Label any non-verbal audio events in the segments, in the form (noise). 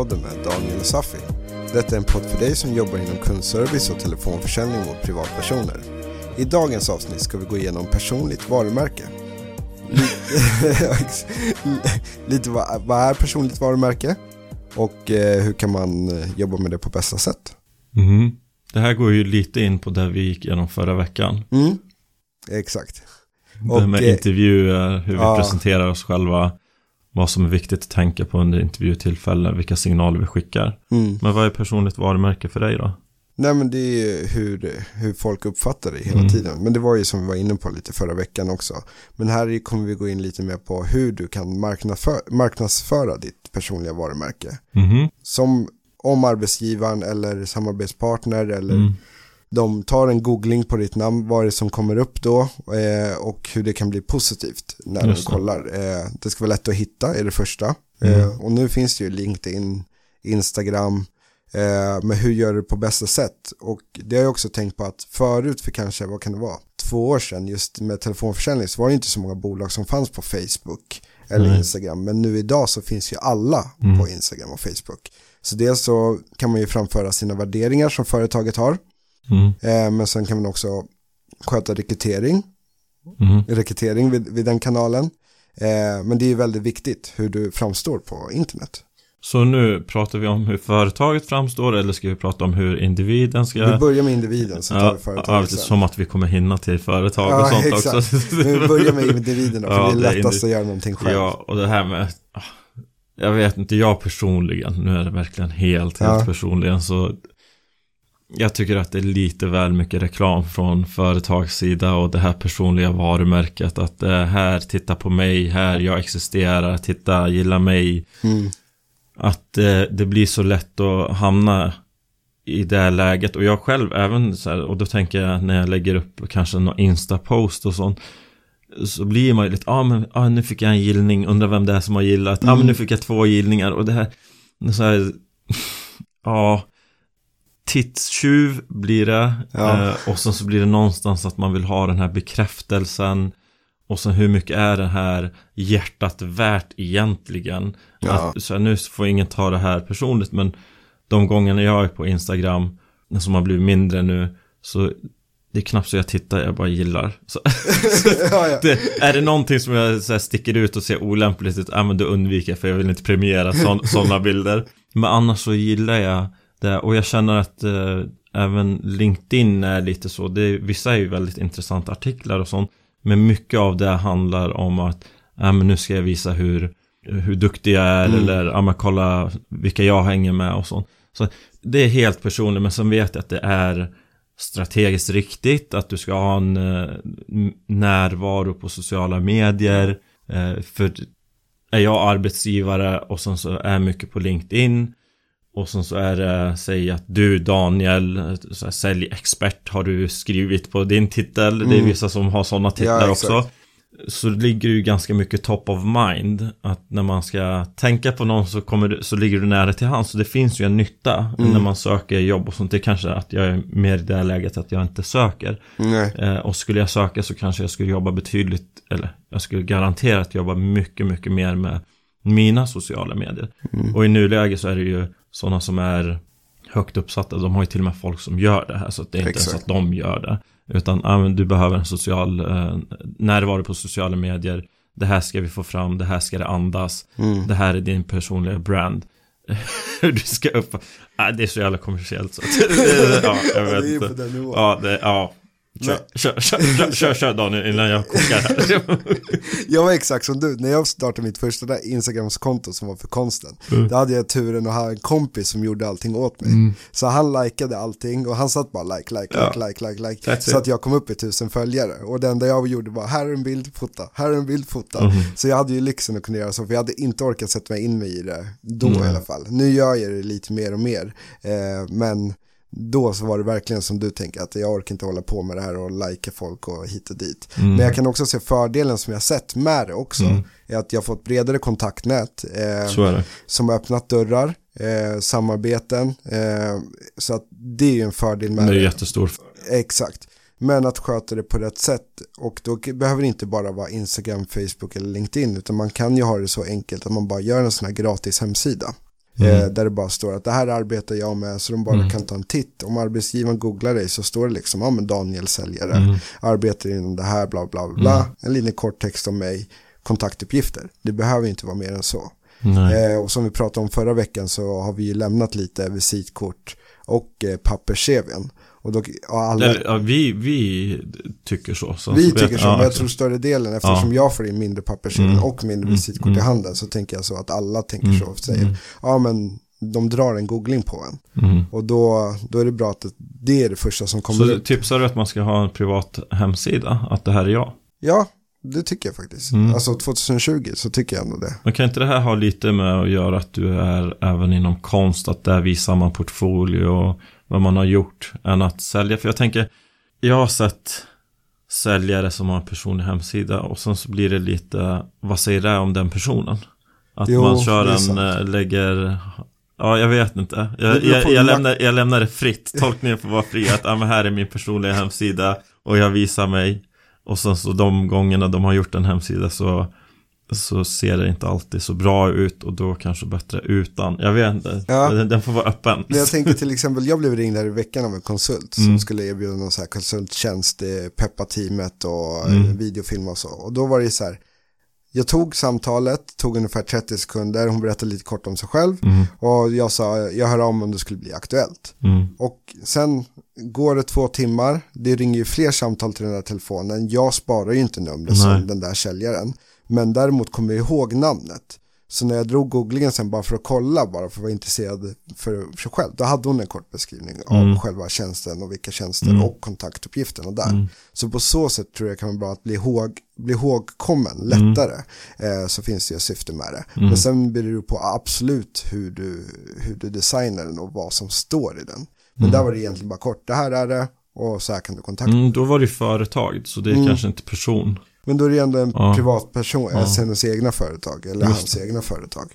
Och TM-podden med Daniel och Safi. Detta är en podd för dig som jobbar inom kundservice och telefonförsäljning mot privatpersoner. I dagens avsnitt ska vi gå igenom personligt varumärke. Lite, (laughs) lite vad, vad är personligt varumärke och eh, hur kan man eh, jobba med det på bästa sätt? Mm. Det här går ju lite in på det vi gick igenom förra veckan. Mm, exakt. det med eh, intervjuer, hur vi ja. presenterar oss själva, vad som är viktigt att tänka på under intervjutillfällen, vilka signaler vi skickar. Mm. Men vad är personligt varumärke för dig då? Nej men det är ju hur, hur folk uppfattar det hela Mm. tiden. Men det var ju som vi var inne på lite förra veckan också. Men här kommer vi gå in lite mer på hur du kan marknadsföra, marknadsföra ditt personliga varumärke. Mhm. Som om arbetsgivaren eller samarbetspartner eller Mm. De tar en googling på ditt namn, vad är det som kommer upp då eh, och hur det kan bli positivt när de Just det. kollar. Eh, det ska vara lätt att hitta är det första. Mm. Eh, och nu finns det ju LinkedIn, Instagram, eh, men hur gör du det på bästa sätt? Och det har jag också tänkt på att förut för kanske, vad kan det vara, två år sedan just med telefonförsäljning så var det inte så många bolag som fanns på Facebook eller Nej. Instagram. Men nu idag så finns ju alla Mm. på Instagram och Facebook. Så dels så kan man ju framföra sina värderingar som företaget har. Mm. Eh, men sen kan man också sköta rekrytering, Mm. rekrytering vid, vid den kanalen. Eh, men det är väldigt viktigt hur du framstår på internet. Så nu pratar vi om hur företaget framstår eller ska vi prata om hur individen ska... Vi börjar med individen så tar Ja, vi ja, företaget sen. som att vi kommer hinna till företag Ja, och sånt exakt. också. Men (laughs) vi börjar med individerna för Ja, det är det är lättast att göra någonting själv. Ja, och det här med ah, Jag vet inte, jag personligen Nu är det verkligen helt, helt Ja. personligen så Jag tycker att det är lite väl mycket reklam från företagssida och det här personliga varumärket att eh, här, titta på mig, här, jag existerar, titta, gilla mig. Mm. Att eh, det blir så lätt att hamna i det läget. Och jag själv även så här, och då tänker jag när jag lägger upp kanske någon Insta-post och sånt så blir man ju lite, ja ah, men ah, nu fick jag en gillning, undrar vem det är som har gillat, ja ah, men nu fick jag två gillningar och det här, så här (laughs) ja, tidstjuv blir det Ja. eh, och sen så blir det någonstans att man vill ha den här bekräftelsen och sen hur mycket är det här hjärtat värt egentligen? Ja. Att, så här, nu får ingen ta det här personligt men de gångerna jag är på Instagram som har blivit mindre nu så det är knappt så jag tittar, jag bara gillar. Så, (laughs) (laughs) ja, ja. det, är det någonting som jag så här, sticker ut och ser olämpligt ut, ja men då undviker jag för jag vill inte premiera sådana (laughs) bilder. Men annars så gillar jag det och jag känner att eh, även LinkedIn är lite så, det, vissa är ju väldigt intressanta artiklar och sånt. Men mycket av det handlar om att, ja men nu ska jag visa hur, hur duktig jag är Mm. eller, ja men kolla vilka jag hänger med och sånt. Så det är helt personligt, men sen vet jag att det är strategiskt riktigt, att du ska ha en eh, närvaro på sociala medier. Eh, för är jag arbetsgivare och sen så är mycket på LinkedIn och sen så är det, säg att du Daniel, säljexpert har du skrivit på din titel. Det är Mm. vissa som har sådana titlar Ja, också. Så det ligger ju ganska mycket top of mind. Att när man ska tänka på någon så, kommer du, så ligger du nära till hands. Så det finns ju en nytta Mm. när man söker jobb och sånt. Det är kanske att jag är mer i det här läget att jag inte söker. Eh, och skulle jag söka så kanske jag skulle jobba betydligt, eller jag skulle garanterat jobba mycket, mycket mer med mina sociala medier. Mm. Och i nuläget så är det ju sådana som är högt uppsatta, de har ju till och med folk som gör det här, så att det är inte ens att de gör det. Utan, men du behöver en social eh, närvaro på sociala medier, det här ska vi få fram, det här ska det andas, Mm. det här är din personliga brand. (laughs) Hur du ska upp, ah, det är så jävla kommersiellt så att, (laughs) ja, jag vet det inte. Ja, det, ja. Kör, kör, kör, kör, kör, Daniel innan jag kokar här. (laughs) Jag var exakt som du, när jag startade mitt första Instagrams-konto som var för konsten, Mm. då hade jag turen att ha en kompis som gjorde allting åt mig. Så han likade allting och han satt bara like, like, Ja. like, like, like, like. Så att jag kom upp i tusen följare. Och det enda jag gjorde var, här är en bild, fota, här är en bild, fota. Mhm. Så jag hade ju lyxen att kunna göra så, för jag hade inte orkat sätta mig in mig i det då Mm. i alla fall. Nu gör jag det lite mer och mer, eh, men då så var det verkligen som du tänker att jag orkar inte hålla på med det här och lajka folk och hit och dit. Mm. Men jag kan också se fördelen som jag sett med det också. Mm. Är att jag fått bredare kontaktnät eh, är som har öppnat dörrar, eh, samarbeten. Eh, så att det är ju en fördel med Det är det. jättestor. Exakt. Men att sköta det på rätt sätt och då behöver det inte bara vara Instagram, Facebook eller LinkedIn utan man kan ju ha det så enkelt att man bara gör en sån här gratis hemsida. Mm. Eh, där det bara står att det här arbetar jag med så de bara mm. kan ta en titt. Om arbetsgivaren googlar dig så står det liksom, ja men Daniel säljare, mm. arbetar inom det här, bla bla bla. Mm. En liten kort text om mig, kontaktuppgifter. Det behöver inte vara mer än så. Eh, och som vi pratade om förra veckan så har vi ju lämnat lite visitkort och eh, pappers-CVn. Och då, alla... ja, vi, vi tycker så. så vi tycker så, ja, men jag tror större delen, eftersom ja. jag får in mindre papper mm. och mindre mm. visitkort mm. i handen, så tänker jag så att alla tänker mm. så och säger, mm. ja men de drar en googling på en. Mm. Och då, då är det bra att det är det första som kommer Så upp. tipsar du att man ska ha en privat hemsida, att det här är jag? Ja, det tycker jag faktiskt. Mm. Alltså 2020 så tycker jag ändå det. Men kan inte det här ha lite med att göra att du är även inom konst, att där visar man portfolio och vad man har gjort än att sälja. För jag tänker, jag har sett säljare som har en personlig hemsida och sen så blir det lite, vad säger det om den personen? Att jo, man kör en, eh, lägger Ja, jag vet inte. Jag, jag, jag, lämnar, jag lämnar det fritt. Tolkningen får vara fri. Att ah, men här är min personliga hemsida och jag visar mig. Och sen så de gångerna de har gjort en hemsida så så ser det inte alltid så bra ut och då kanske bättre utan. Jag vet inte, ja. den, den, får vara öppen. Men jag tänker till exempel, jag blev ringd här i veckan av en konsult mm. som skulle erbjuda någon så här konsulttjänst, peppa teamet och mm. videofilm och så. Och då var det så här, jag tog samtalet, tog ungefär 30 sekunder, hon berättade lite kort om sig själv mm. och jag sa, jag hör om om det skulle bli aktuellt. Mm. Och sen går det två timmar, det ringer ju fler samtal till den där telefonen, jag sparar ju inte numret som den där säljaren. Men däremot kommer jag ihåg namnet. Så när jag drog googlingen sen bara för att kolla, bara för att vara intresserad för sig själv, då hade hon en kort beskrivning mm. av själva tjänsten och vilka tjänster mm. och kontaktuppgifterna där. Mm. Så på så sätt tror jag kan vara bra att bli, ihåg, bli ihågkommen lättare. Mm. Eh, så finns det ju syfte med det. Mm. Men sen beror det på absolut hur du, hur du designar den och vad som står i den. Men mm. där var det egentligen bara kort, det här är det och så här kan du kontakta. Mm, då var det företag, så det är kanske inte person. Men då är det ändå en ja. privatperson, ja. alltså hennes egna företag eller Just hans egna företag.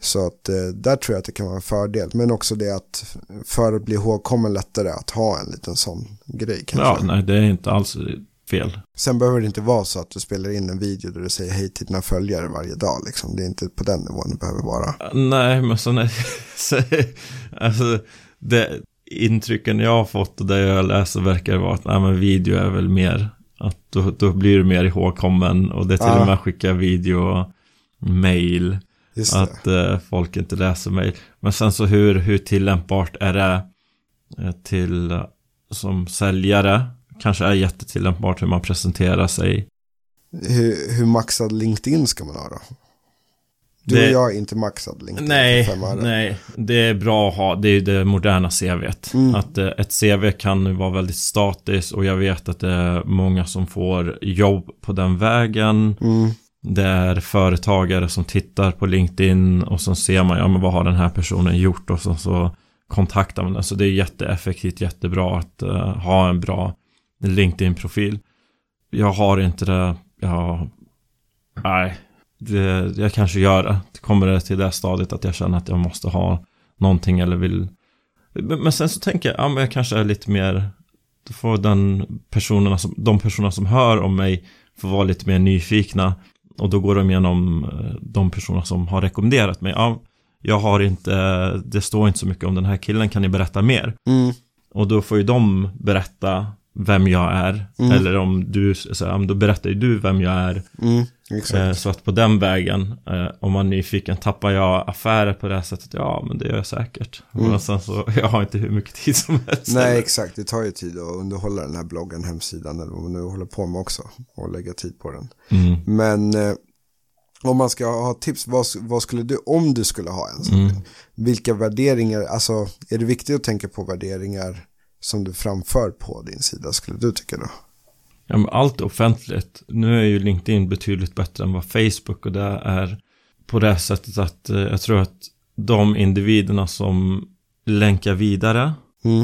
Så att eh, där tror jag att det kan vara en fördel. Men också det att för att bli ihågkommen lättare att ha en liten sån grej kanske. Ja, nej det är inte alls fel. Sen behöver det inte vara så att du spelar in en video där du säger hej till dina följare varje dag. Liksom. Det är inte på den nivån det behöver vara. Nej, men så nej. (laughs) alltså, det, intrycken jag har fått och det jag läser verkar vara att nej, men video är väl mer att då, då blir du mer ihågkommen och det är till och med skicka video och mail. Att eh, folk inte läser mail. Men sen så hur, hur tillämpbart är det eh, till som säljare? Kanske är jättetillämpbart hur man presenterar sig. Hur, hur maxad LinkedIn ska man ha då? Du det, och jag är inte maxad LinkedIn nej, Nej, det är bra att ha. Det är det moderna CVt. Mm. Att eh, ett CV kan vara väldigt statiskt och jag vet att det är många som får jobb på den vägen. Mm. Det är företagare som tittar på LinkedIn och så ser man, ja men vad har den här personen gjort och så, så kontaktar man den. Så det är jätteeffektivt, jättebra att uh, ha en bra LinkedIn-profil. Jag har inte det, jag, nej, det, jag kanske gör det. Kommer det till det stadiet att jag känner att jag måste ha någonting eller vill. Men sen så tänker jag, ja men jag kanske är lite mer, då får den personerna som, de personerna som hör om mig få vara lite mer nyfikna. Och då går de igenom eh, de personer som har rekommenderat mig. Ja, jag har inte, det står inte så mycket om den här killen, kan ni berätta mer? Mm. Och då får ju de berätta vem jag är. Mm. Eller om du, så, då berättar ju du vem jag är. Mm. Eh, så att på den vägen, eh, om man är nyfiken, tappar jag affärer på det här sättet? Ja, men det gör jag säkert. Mm. Men sen så, (laughs) jag har inte hur mycket tid som helst. Nej, exakt. Det tar ju tid att underhålla den här bloggen, hemsidan eller vad man nu håller på med också. Och lägga tid på den. Mm. Men eh, om man ska ha tips, vad, vad, skulle du, om du skulle ha en sån, mm. vilka värderingar, alltså är det viktigt att tänka på värderingar som du framför på din sida, skulle du tycka då? Ja, men allt offentligt. Nu är ju LinkedIn betydligt bättre än vad Facebook och det är på det sättet att eh, jag tror att de individerna som länkar vidare mm.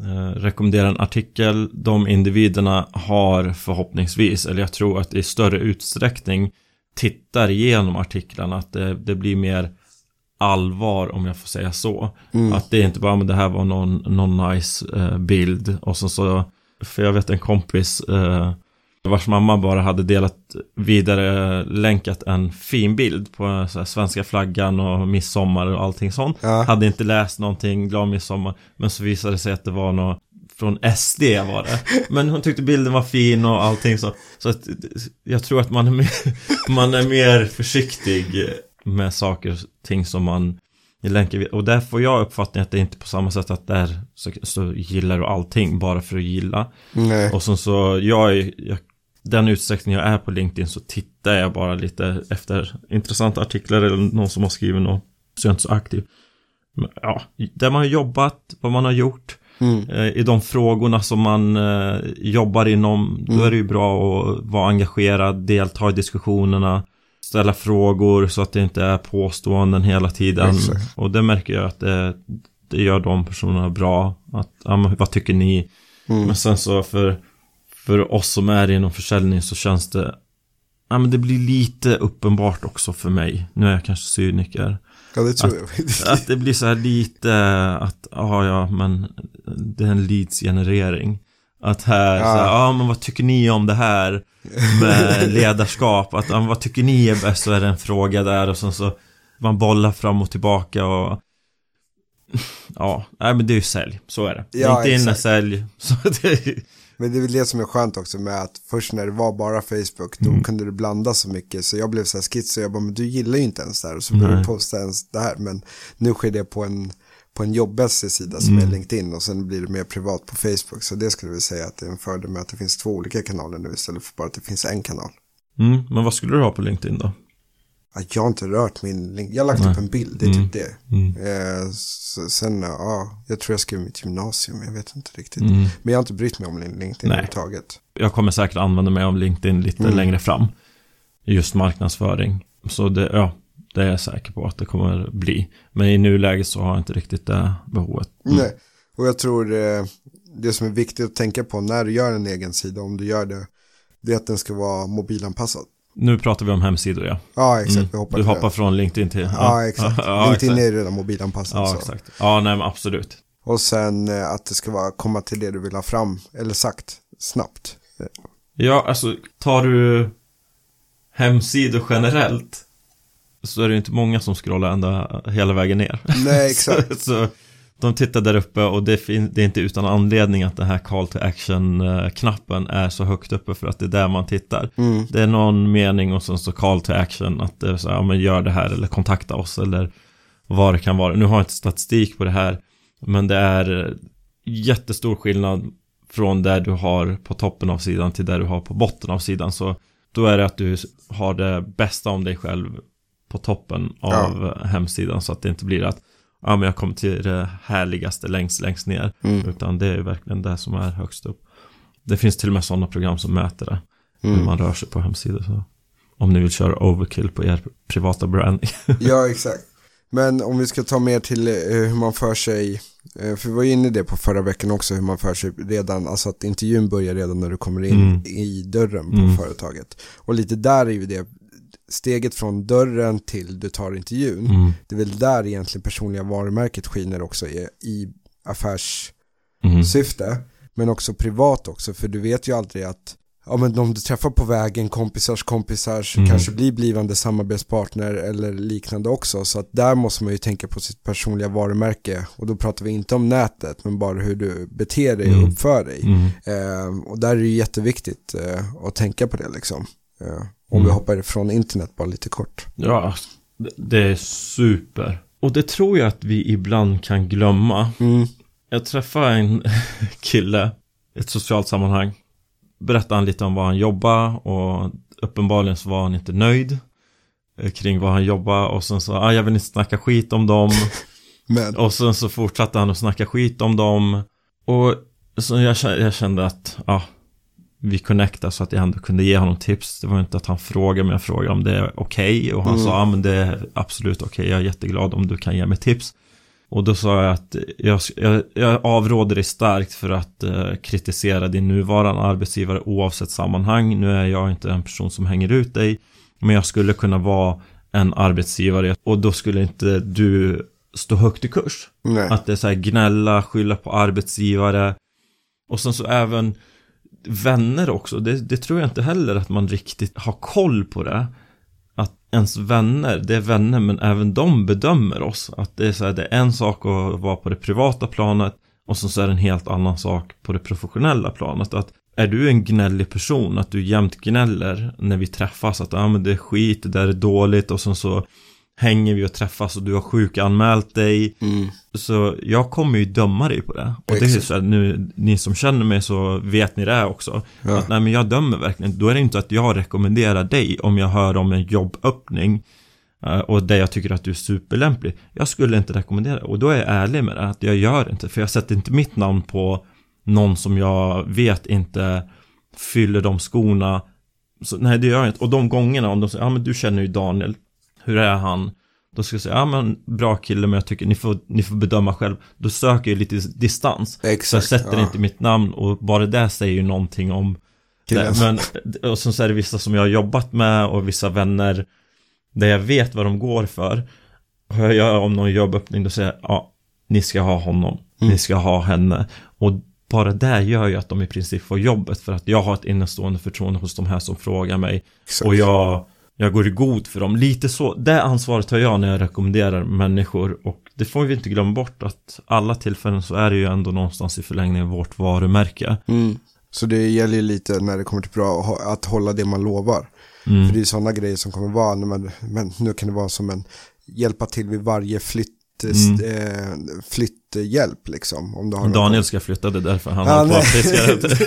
eh, rekommenderar en artikel, de individerna har förhoppningsvis, eller jag tror att i större utsträckning tittar igenom artiklarna, att det, det blir mer allvar om jag får säga så. Mm. Att det är inte bara, men det här var någon, någon nice eh, bild och så, så För jag vet en kompis eh, vars mamma bara hade delat vidare länkat en fin bild på så här, svenska flaggan och midsommar och allting sånt. Ja. Hade inte läst någonting, glad midsommar. Men så visade det sig att det var något från SD var det. Men hon tyckte bilden var fin och allting så. Så att jag tror att man är mer, (laughs) man är mer försiktig med saker och ting som man länkar vid. Och där får jag uppfattningen att det är inte på samma sätt att där så, så gillar du allting bara för att gilla. Nej. Och sen så, jag, är- jag den utsträckning jag är på LinkedIn så tittar jag bara lite efter intressanta artiklar eller någon som har skrivit något. Så jag är inte så aktiv. Men, ja, där man har jobbat, vad man har gjort. Mm. Eh, I de frågorna som man eh, jobbar inom, då Mm. är det ju bra att vara engagerad, delta i diskussionerna, ställa frågor så att det inte är påståenden hela tiden. Exakt. Och det märker jag att det, det gör de personerna bra. Att, ja, vad tycker ni? Mm. Men sen så för, för oss som är inom försäljning så känns det Ja men det blir lite uppenbart också för mig Nu är jag kanske cyniker Ja, det tror jag. Att det blir så här lite att Ja ja men Det är en leads-generering Att här, Ja. så ja men vad tycker ni om det här Med (laughs) ledarskap? Att men vad tycker ni är bäst? Så är det en fråga där och sen så Man bollar fram och tillbaka och (laughs) Ja, nej men det är ju sälj, så är det. Ja, är exakt. sälj. (laughs) Så det Men det är väl det som är skönt också med att först när det var bara Facebook då Mm. kunde du blanda så mycket. Så jag blev så här skits och jag bara men du gillar ju inte ens det här. Och så började du posta ens det här. Men nu sker det på en på en jobbmässig sida som Mm. är LinkedIn och sen blir det mer privat på Facebook så det skulle vi säga att det är en fördel med att det finns två olika kanaler nu istället för bara att det finns en kanal. Mm, men vad skulle du ha på LinkedIn då? Ja, Jag har inte rört min link. Jag har lagt Nej. upp en bild, det är Mm. typ det. Mm. Eh, så, sen, ja, jag tror jag skrev mitt gymnasium, jag vet inte riktigt. Mm. Men jag har inte brytt mig om LinkedIn Nej. överhuvudtaget. Jag kommer säkert använda mig av LinkedIn lite Mm. längre fram. Just marknadsföring. Så det, ja, det är jag säker på att det kommer bli. Men i nuläget så har jag inte riktigt det behovet. Mm. Nej, och jag tror eh, det som är viktigt att tänka på när du gör en egen sida, om du gör det, det är att den ska vara mobilanpassad. Nu pratar vi om hemsidor ja. Ja, exakt. Mm. Vi hoppar Du hoppar det. från LinkedIn till... Ja, exakt. (laughs) Ja, LinkedIn exakt. är redan mobilanpassad. Ja, så. exakt. Ja, nej men absolut. Och sen eh, att det ska vara, komma till det du vill ha fram, eller sagt, snabbt. Ja, alltså tar du hemsidor generellt så är det ju inte många som scrollar ända hela vägen ner. Nej, (laughs) exakt. så, så de tittar där uppe och det, det är inte utan anledning att den här call to action-knappen är så högt uppe för att det är där man tittar. Mm. Det är någon mening och sen så call to action att det är så här, ja men gör det här eller kontakta oss eller vad det kan vara. Nu har jag inte statistik på det här men det är jättestor skillnad från där du har på toppen av sidan till där du har på botten av sidan så då är det att du har det bästa om dig själv på toppen av hemsidan så att det inte blir att ja men jag kommer till det härligaste längst längst ner Mm. utan det är verkligen det som är högst upp. Det finns till och med sådana program som mäter det hur Mm. man rör sig på hemsidor så om ni vill köra overkill på er privata branding. (laughs) Ja, exakt. Men om vi ska ta mer till eh, hur man för sig, eh, för vi var inne i det på förra veckan också, hur man för sig redan, alltså att intervjun börjar redan när du kommer in Mm. i dörren på Mm. företaget. Och lite där är ju det, steget från dörren till du tar intervjun, Mm. det är väl där egentligen personliga varumärket skiner också i, i affärssyfte, Mm. men också privat också, för du vet ju aldrig att Ja men de du träffar på vägen, kompisars kompisar, Mm. kanske blir blivande samarbetspartner eller liknande också. Så att där måste man ju tänka på sitt personliga varumärke. Och då pratar vi inte om nätet, men bara hur du beter dig och Mm. uppför dig. Mm. Eh, och där är det ju jätteviktigt eh, att tänka på det liksom. Eh, om Mm. vi hoppar ifrån internet bara lite kort. Ja, det- är super. Och det tror jag att vi ibland kan glömma. Mm. Jag träffade en (laughs) kille i ett socialt sammanhang. Berättade han lite om vad han jobbar och uppenbarligen så var han inte nöjd eh, kring vad han jobbar och sen så, ah, jag vill inte snacka skit om dem (laughs) och sen så fortsatte han att snacka skit om dem och så jag, jag kände att, ja, vi connectade så att jag ändå kunde ge honom tips. Det var inte att han frågade, men jag frågade om det är okej. Och han Mm. sa, ja men det är absolut okej. Jag är jätteglad om du kan ge mig tips. Och då sa jag att jag, jag, jag avråder dig starkt för att eh, kritisera din nuvarande arbetsgivare oavsett sammanhang. Nu är jag inte en person som hänger ut dig. Men jag skulle kunna vara en arbetsgivare och då skulle inte du stå högt i kurs. nej. Att det är så här gnälla, skylla på arbetsgivare. Och sen så även vänner också, det, det tror jag inte heller att man riktigt har koll på det. Att ens vänner, det är vänner men även de bedömer oss. Att det är så här, det är en sak att vara på det privata planet och så är det en helt annan sak på det professionella planet. Att är du en gnällig person, att du jämt gnäller när vi träffas, att ah, men det är skit, det där är dåligt och sen så hänger vi och träffas och du har sjukanmält dig. Mm. Så jag kommer ju döma dig på det. Och det är så här, nu, ni som känner mig så vet ni det också. Ja. Att nej men jag dömer verkligen. Då är det inte att jag rekommenderar dig om jag hör om en jobböppning. eh, Och där jag tycker att du är superlämplig. Jag skulle inte rekommendera Och då är jag ärlig med det. Att jag gör inte. För jag sätter inte mitt namn på någon som jag vet inte fyller de skorna. Så, nej det gör jag inte. Och de gångerna om de säger, ja men du känner ju Daniel. Hur är han? Då ska jag säga, ja men bra kille men jag tycker ni får, ni får bedöma själv. Då söker jag lite distans. Så jag Exakt. sätter ja. inte mitt namn och bara det säger ju någonting om det. Men, och sen så är det vissa som jag har jobbat med och vissa vänner där jag vet vad de går för. Hör jag om någon jobböppning då säger jag, ja, ni ska ha honom, Mm. ni ska ha henne. Och bara det gör ju att de i princip får jobbet för att jag har ett innestående förtroende hos de här som frågar mig. Exakt. Och jag, jag går i god för dem. Lite så, det ansvaret har jag när jag rekommenderar människor. Och det får vi inte glömma bort att alla tillfällen så är det ju ändå någonstans i förlängningen vårt varumärke. Mm. Så det gäller ju lite när det kommer till bra att hå- att hålla det man lovar. Mm. För det är sådana grejer som kommer vara, man, men nu kan det vara som en hjälpa till vid varje flytt, Mm. eh, flytthjälp liksom. Om du har någon- Daniel ska flytta, det är därför han Ja, har kvar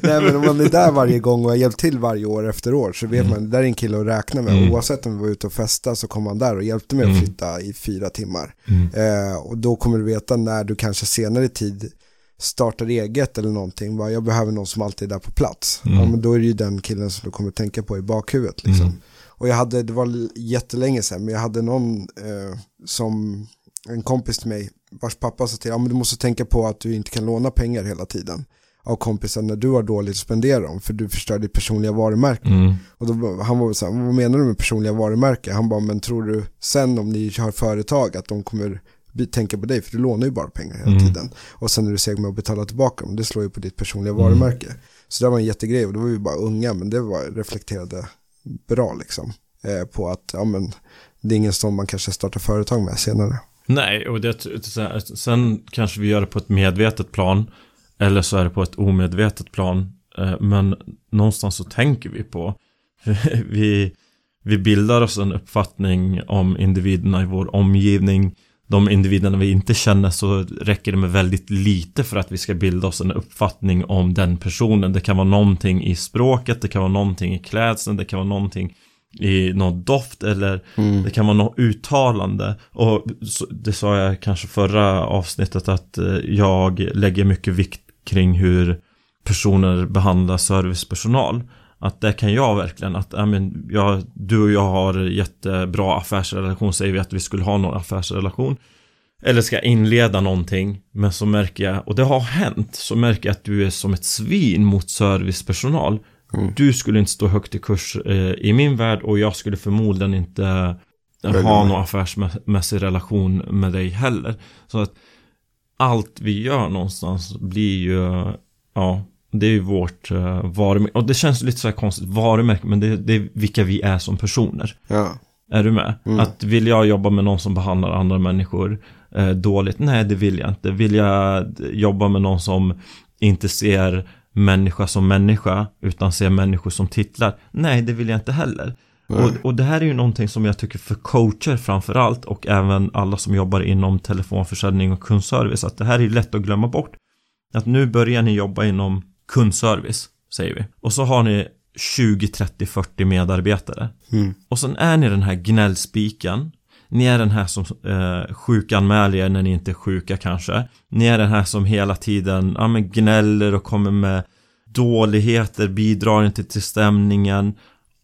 (laughs) nej. men om man är där varje gång och har hjälpt till varje år efter år så vet Mm. man, det där är en kille att räkna med. Mm. Oavsett om vi var ute och festa så kom han där och hjälpte mig Mm. att flytta i fyra timmar. Mm. Eh, och då kommer du veta när du kanske senare i tid startar eget eller någonting. Bara, jag behöver någon som alltid är där på plats. Mm. Ja, men då är det ju den killen som du kommer tänka på i bakhuvudet. Liksom. Mm. Och jag hade, det var jättelänge sedan, men jag hade någon eh, som, en kompis till mig, vars pappa sa till, ja men du måste tänka på att du inte kan låna pengar hela tiden av kompisar när du har dåligt att spendera dem, för du förstör ditt personliga varumärke. Mm. Och då, han var så här, vad menar du med personliga varumärke? Han bara, men tror du sen om ni har företag att de kommer tänka på dig, för du lånar ju bara pengar hela Mm. tiden. Och sen är du seg med att betala tillbaka dem, det slår ju på ditt personliga Mm. varumärke. Så det var en jättegrej och då var vi bara unga, men det var reflekterade bra liksom. Eh, på att, ja men, det är ingen som man kanske startar företag med senare. Nej, och det, sen kanske vi gör det på ett medvetet plan. Eller så är det på ett omedvetet plan. Eh, men någonstans så tänker vi på. (laughs) Vi, vi bildar oss en uppfattning om individerna i vår omgivning. De individerna vi inte känner så räcker det med väldigt lite för att vi ska bilda oss en uppfattning om den personen. Det kan vara någonting i språket, det kan vara någonting i klädseln, det kan vara någonting i någon doft eller Mm. det kan vara något uttalande och det sa jag kanske förra avsnittet att eh, jag lägger mycket vikt kring hur personer behandlar servicepersonal. Att det kan jag verkligen, att ja, men, jag, du och jag har jättebra affärsrelation, säger vi att vi skulle ha någon affärsrelation. Eller ska inleda någonting, men så märker jag, och det har hänt, så märker jag att du är som ett svin mot servicepersonal. Mm. Du skulle inte stå högt i kurs eh, i min värld och jag skulle förmodligen inte eh, Välja ha någon affärsmässig relation med dig heller. Så att allt vi gör någonstans blir ju, ja, det är ju vårt uh, varumärke. Och det känns lite så här konstigt, varumärke, men det, det är vilka vi är som personer. Ja, Är du med? Mm. Att vill jag jobba med någon som behandlar andra människor eh, dåligt? Nej, det vill jag inte. Vill jag jobba med någon som inte ser människa som människa, utan ser människor som titlar? Nej, det vill jag inte heller. Och, och det här är ju någonting som jag tycker för coacher framför allt och även alla som jobbar inom telefonförsäljning och kundservice att det här är lätt att glömma bort. Att nu börjar ni jobba inom kundservice, säger vi. Och så har ni 20, 30, 40 medarbetare. mm. Och sen är ni den här gnällspiken. Ni är den här som eh, sjukanmäler er när ni inte är sjuka kanske. Ni är den här som hela tiden ja, men gnäller och kommer med dåligheter, bidrar inte till stämningen.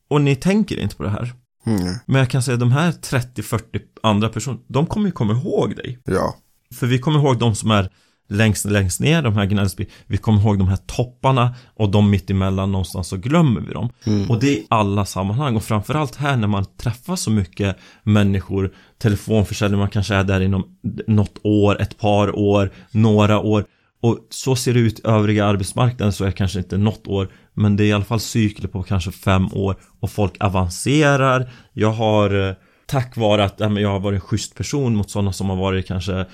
Och ni tänker inte på det här. Mm. Men jag kan säga de här 30-40 andra personerna, de kommer ju komma ihåg dig. ja, För vi kommer ihåg de som är längst, längst ner, de här gnällspi. Vi kommer ihåg de här topparna och de mitt emellan någonstans så glömmer vi dem. Mm. Och det är i alla sammanhang och framförallt här när man träffar så mycket människor, telefonförsäljning, man kanske är där inom något år, ett par år, några år. Och så ser det ut i övriga arbetsmarknaden så är det kanske inte något år Men det är i alla fall cykler på kanske fem år och folk avancerar Jag har eh, tack vare att ja, jag har varit en schysst person mot sådana som har varit kanske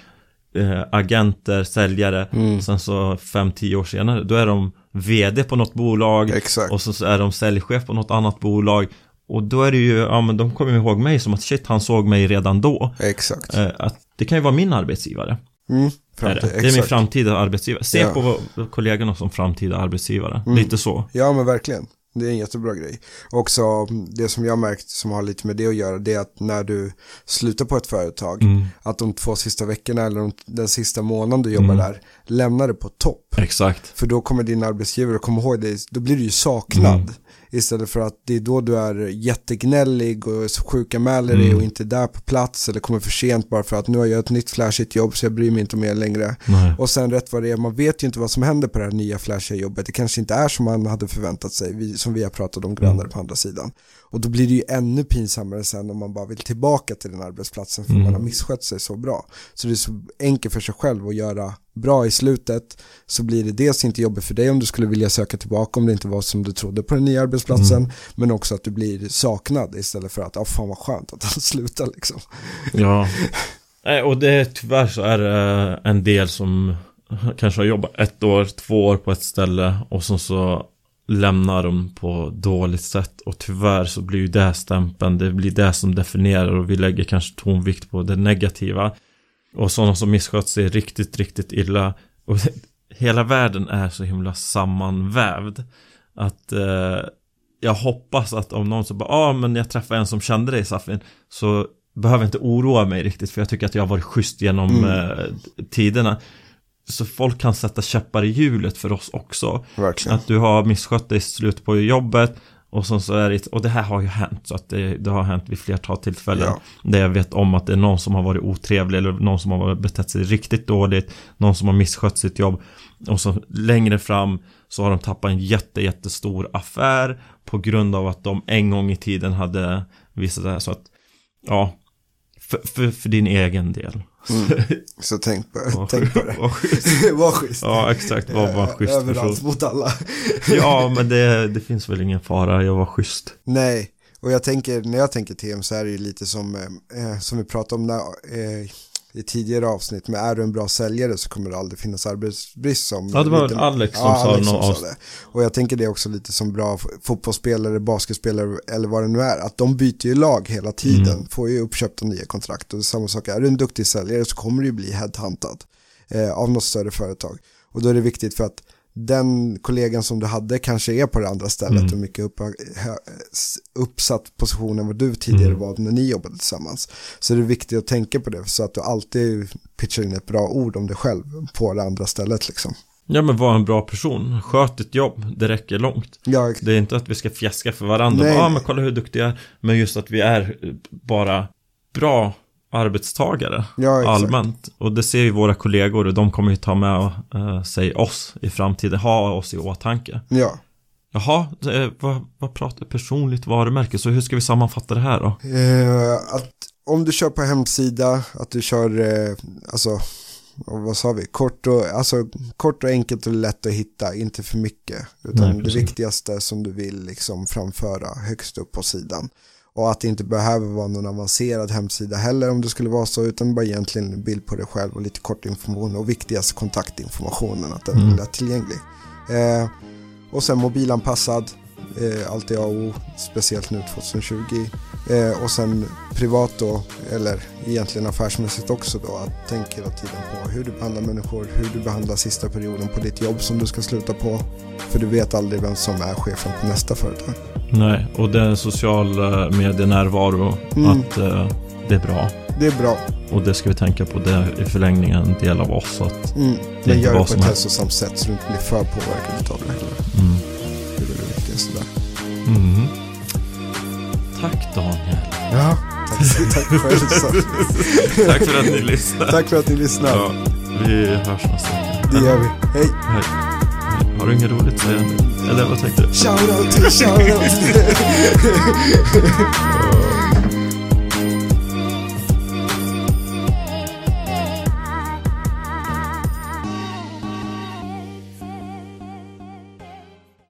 eh, agenter, säljare mm. Sen så fem, tio år senare då är de VD på något bolag Exakt. Och så är de säljchef på något annat bolag och då är det ju, ja men de kommer ihåg mig som att shit, han såg mig redan då. Exakt. Eh, att det kan ju vara min arbetsgivare. Mm, framtid, det. det är min framtida arbetsgivare. Se ja. på kollegorna som framtida arbetsgivare. Mm. Lite så. Ja men verkligen. Det är en jättebra grej. Också det som jag märkt som har lite med det att göra det är att när du slutar på ett företag mm. att de två sista veckorna eller den sista månaden du jobbar mm. där lämnar det på topp. Exakt. För då kommer din arbetsgivare komma ihåg dig, då blir du ju saknad. Mm. Istället för att det är då du är jättegnällig och sjukanmäler dig mm. och inte är där på plats eller kommer för sent bara för att nu har jag ett nytt flashigt jobb så jag bryr mig inte om er längre. Nej. Och sen rätt vad det är, man vet ju inte vad som händer på det här nya flashiga jobbet. Det kanske inte är som man hade förväntat sig, vi, som vi har pratat om grannare mm. på andra sidan. Och då blir det ju ännu pinsammare sen om man bara vill tillbaka till den arbetsplatsen för mm. man har misskött sig så bra. Så det är så enkelt för sig själv att göra bra i slutet så blir det dels inte jobbigt för dig om du skulle vilja söka tillbaka om det inte var som du trodde på den nya arbetsplatsen mm. men också att du blir saknad istället för att, ja ah, fan vad skönt att han (laughs) slutar liksom. Ja, (laughs) och det tyvärr så är det en del som kanske har jobbat ett år, två år på ett ställe och så, så lämnar de på dåligt sätt och tyvärr så blir ju det stämpeln, det blir det som definierar och vi lägger kanske tonvikt på det negativa. Och sådana som misskött sig riktigt, riktigt illa. Och (laughs) hela världen är så himla sammanvävd. Att eh, jag hoppas att om någon så bara, ja ah, men jag träffade en som kände dig Safin. Så behöver jag inte oroa mig riktigt för jag tycker att jag har varit schysst genom mm. eh, tiderna. Så folk kan sätta käppar i hjulet för oss också. Verkligen. Att du har misskött dig i slutet på jobbet och sen så är det, och det här har ju hänt så att det, det har hänt vid flertal tillfällen ja. Där jag vet om att det är någon som har varit otrevlig eller någon som har betett sig riktigt dåligt Någon som har misskött sitt jobb Och så längre fram så har de tappat en jätte, jättestor affär På grund av att de en gång i tiden hade visat det här så att Ja För, för, för din egen del Mm. (laughs) Så tänk på, tänk på det. Var (laughs) schysst. var schysst. Ja, exakt. Var bara schysst Överallt person. mot alla. (laughs) ja, men det, det finns väl ingen fara. Jag var schysst. Nej, och jag tänker, när jag tänker TM så är det ju lite som, eh, som vi pratade om när, eh, i tidigare avsnitt, men är du en bra säljare så kommer det aldrig finnas arbetsbrist som Ja, det var lite, Alex som ja, sa Alex som sa det. Och jag tänker det också lite som bra fotbollsspelare, basketspelare eller vad det nu är, att de byter ju lag hela tiden, mm. får ju uppköpta nya kontrakt och samma sak, är du en duktig säljare så kommer du ju bli headhuntad eh, av något större företag. Och då är det viktigt för att den kollegan som du hade kanske är på det andra stället mm. och mycket upp, uppsatt position än vad du tidigare mm. var när ni jobbade tillsammans. Så det är viktigt att tänka på det så att du alltid pitchar in ett bra ord om dig själv på det andra stället liksom. Ja men var en bra person, sköt ett jobb, det räcker långt. Ja. Det är inte att vi ska fjäska för varandra, ja ah, men kolla hur duktiga. Men just att vi är bara bra arbetstagare ja, allmänt. Och det ser ju våra kollegor och de kommer ju ta med uh, sig oss i framtiden, ha oss i åtanke. Ja. Jaha, eh, vad, vad pratar personligt varumärke? Så hur ska vi sammanfatta det här då? Eh, att om du kör på hemsida, att du kör, eh, alltså, vad sa vi, kort och, alltså, kort och enkelt och lätt att hitta, inte för mycket. Utan Nej, det viktigaste som du vill liksom framföra högst upp på sidan. Och att det inte behöver vara någon avancerad hemsida heller om det skulle vara så, utan bara egentligen en bild på dig själv och lite kort information och viktigast kontaktinformationen, att den mm. är lättillgänglig. Eh, och sen mobilanpassad, eh, allt är A och O, speciellt nu 2020. Eh, och sen privat då, eller egentligen affärsmässigt också då, att tänka hela tiden på hur du behandlar människor, hur du behandlar sista perioden på ditt jobb som du ska sluta på. För du vet aldrig vem som är chefen på nästa företag. Nej, och det är social medienärvaro, mm. att uh, det är bra. Det är bra. Och det ska vi tänka på, det är i förlängningen en del av oss. Att mm. det Men gör det på ett hälsosamt sätt så du inte blir för påverkad av det. Mm. Det är det viktigaste där. Mm. Tack Daniel. Ja, tack, tack, för, (laughs) tack för att ni lyssnar. Tack för att ni lyssnar. Ja, vi hörs nästa vecka. Det gör vi. Hej. Hej. Har du inget roligt att säga? Eller vad tänkte du? Shoutout till shoutout. (laughs)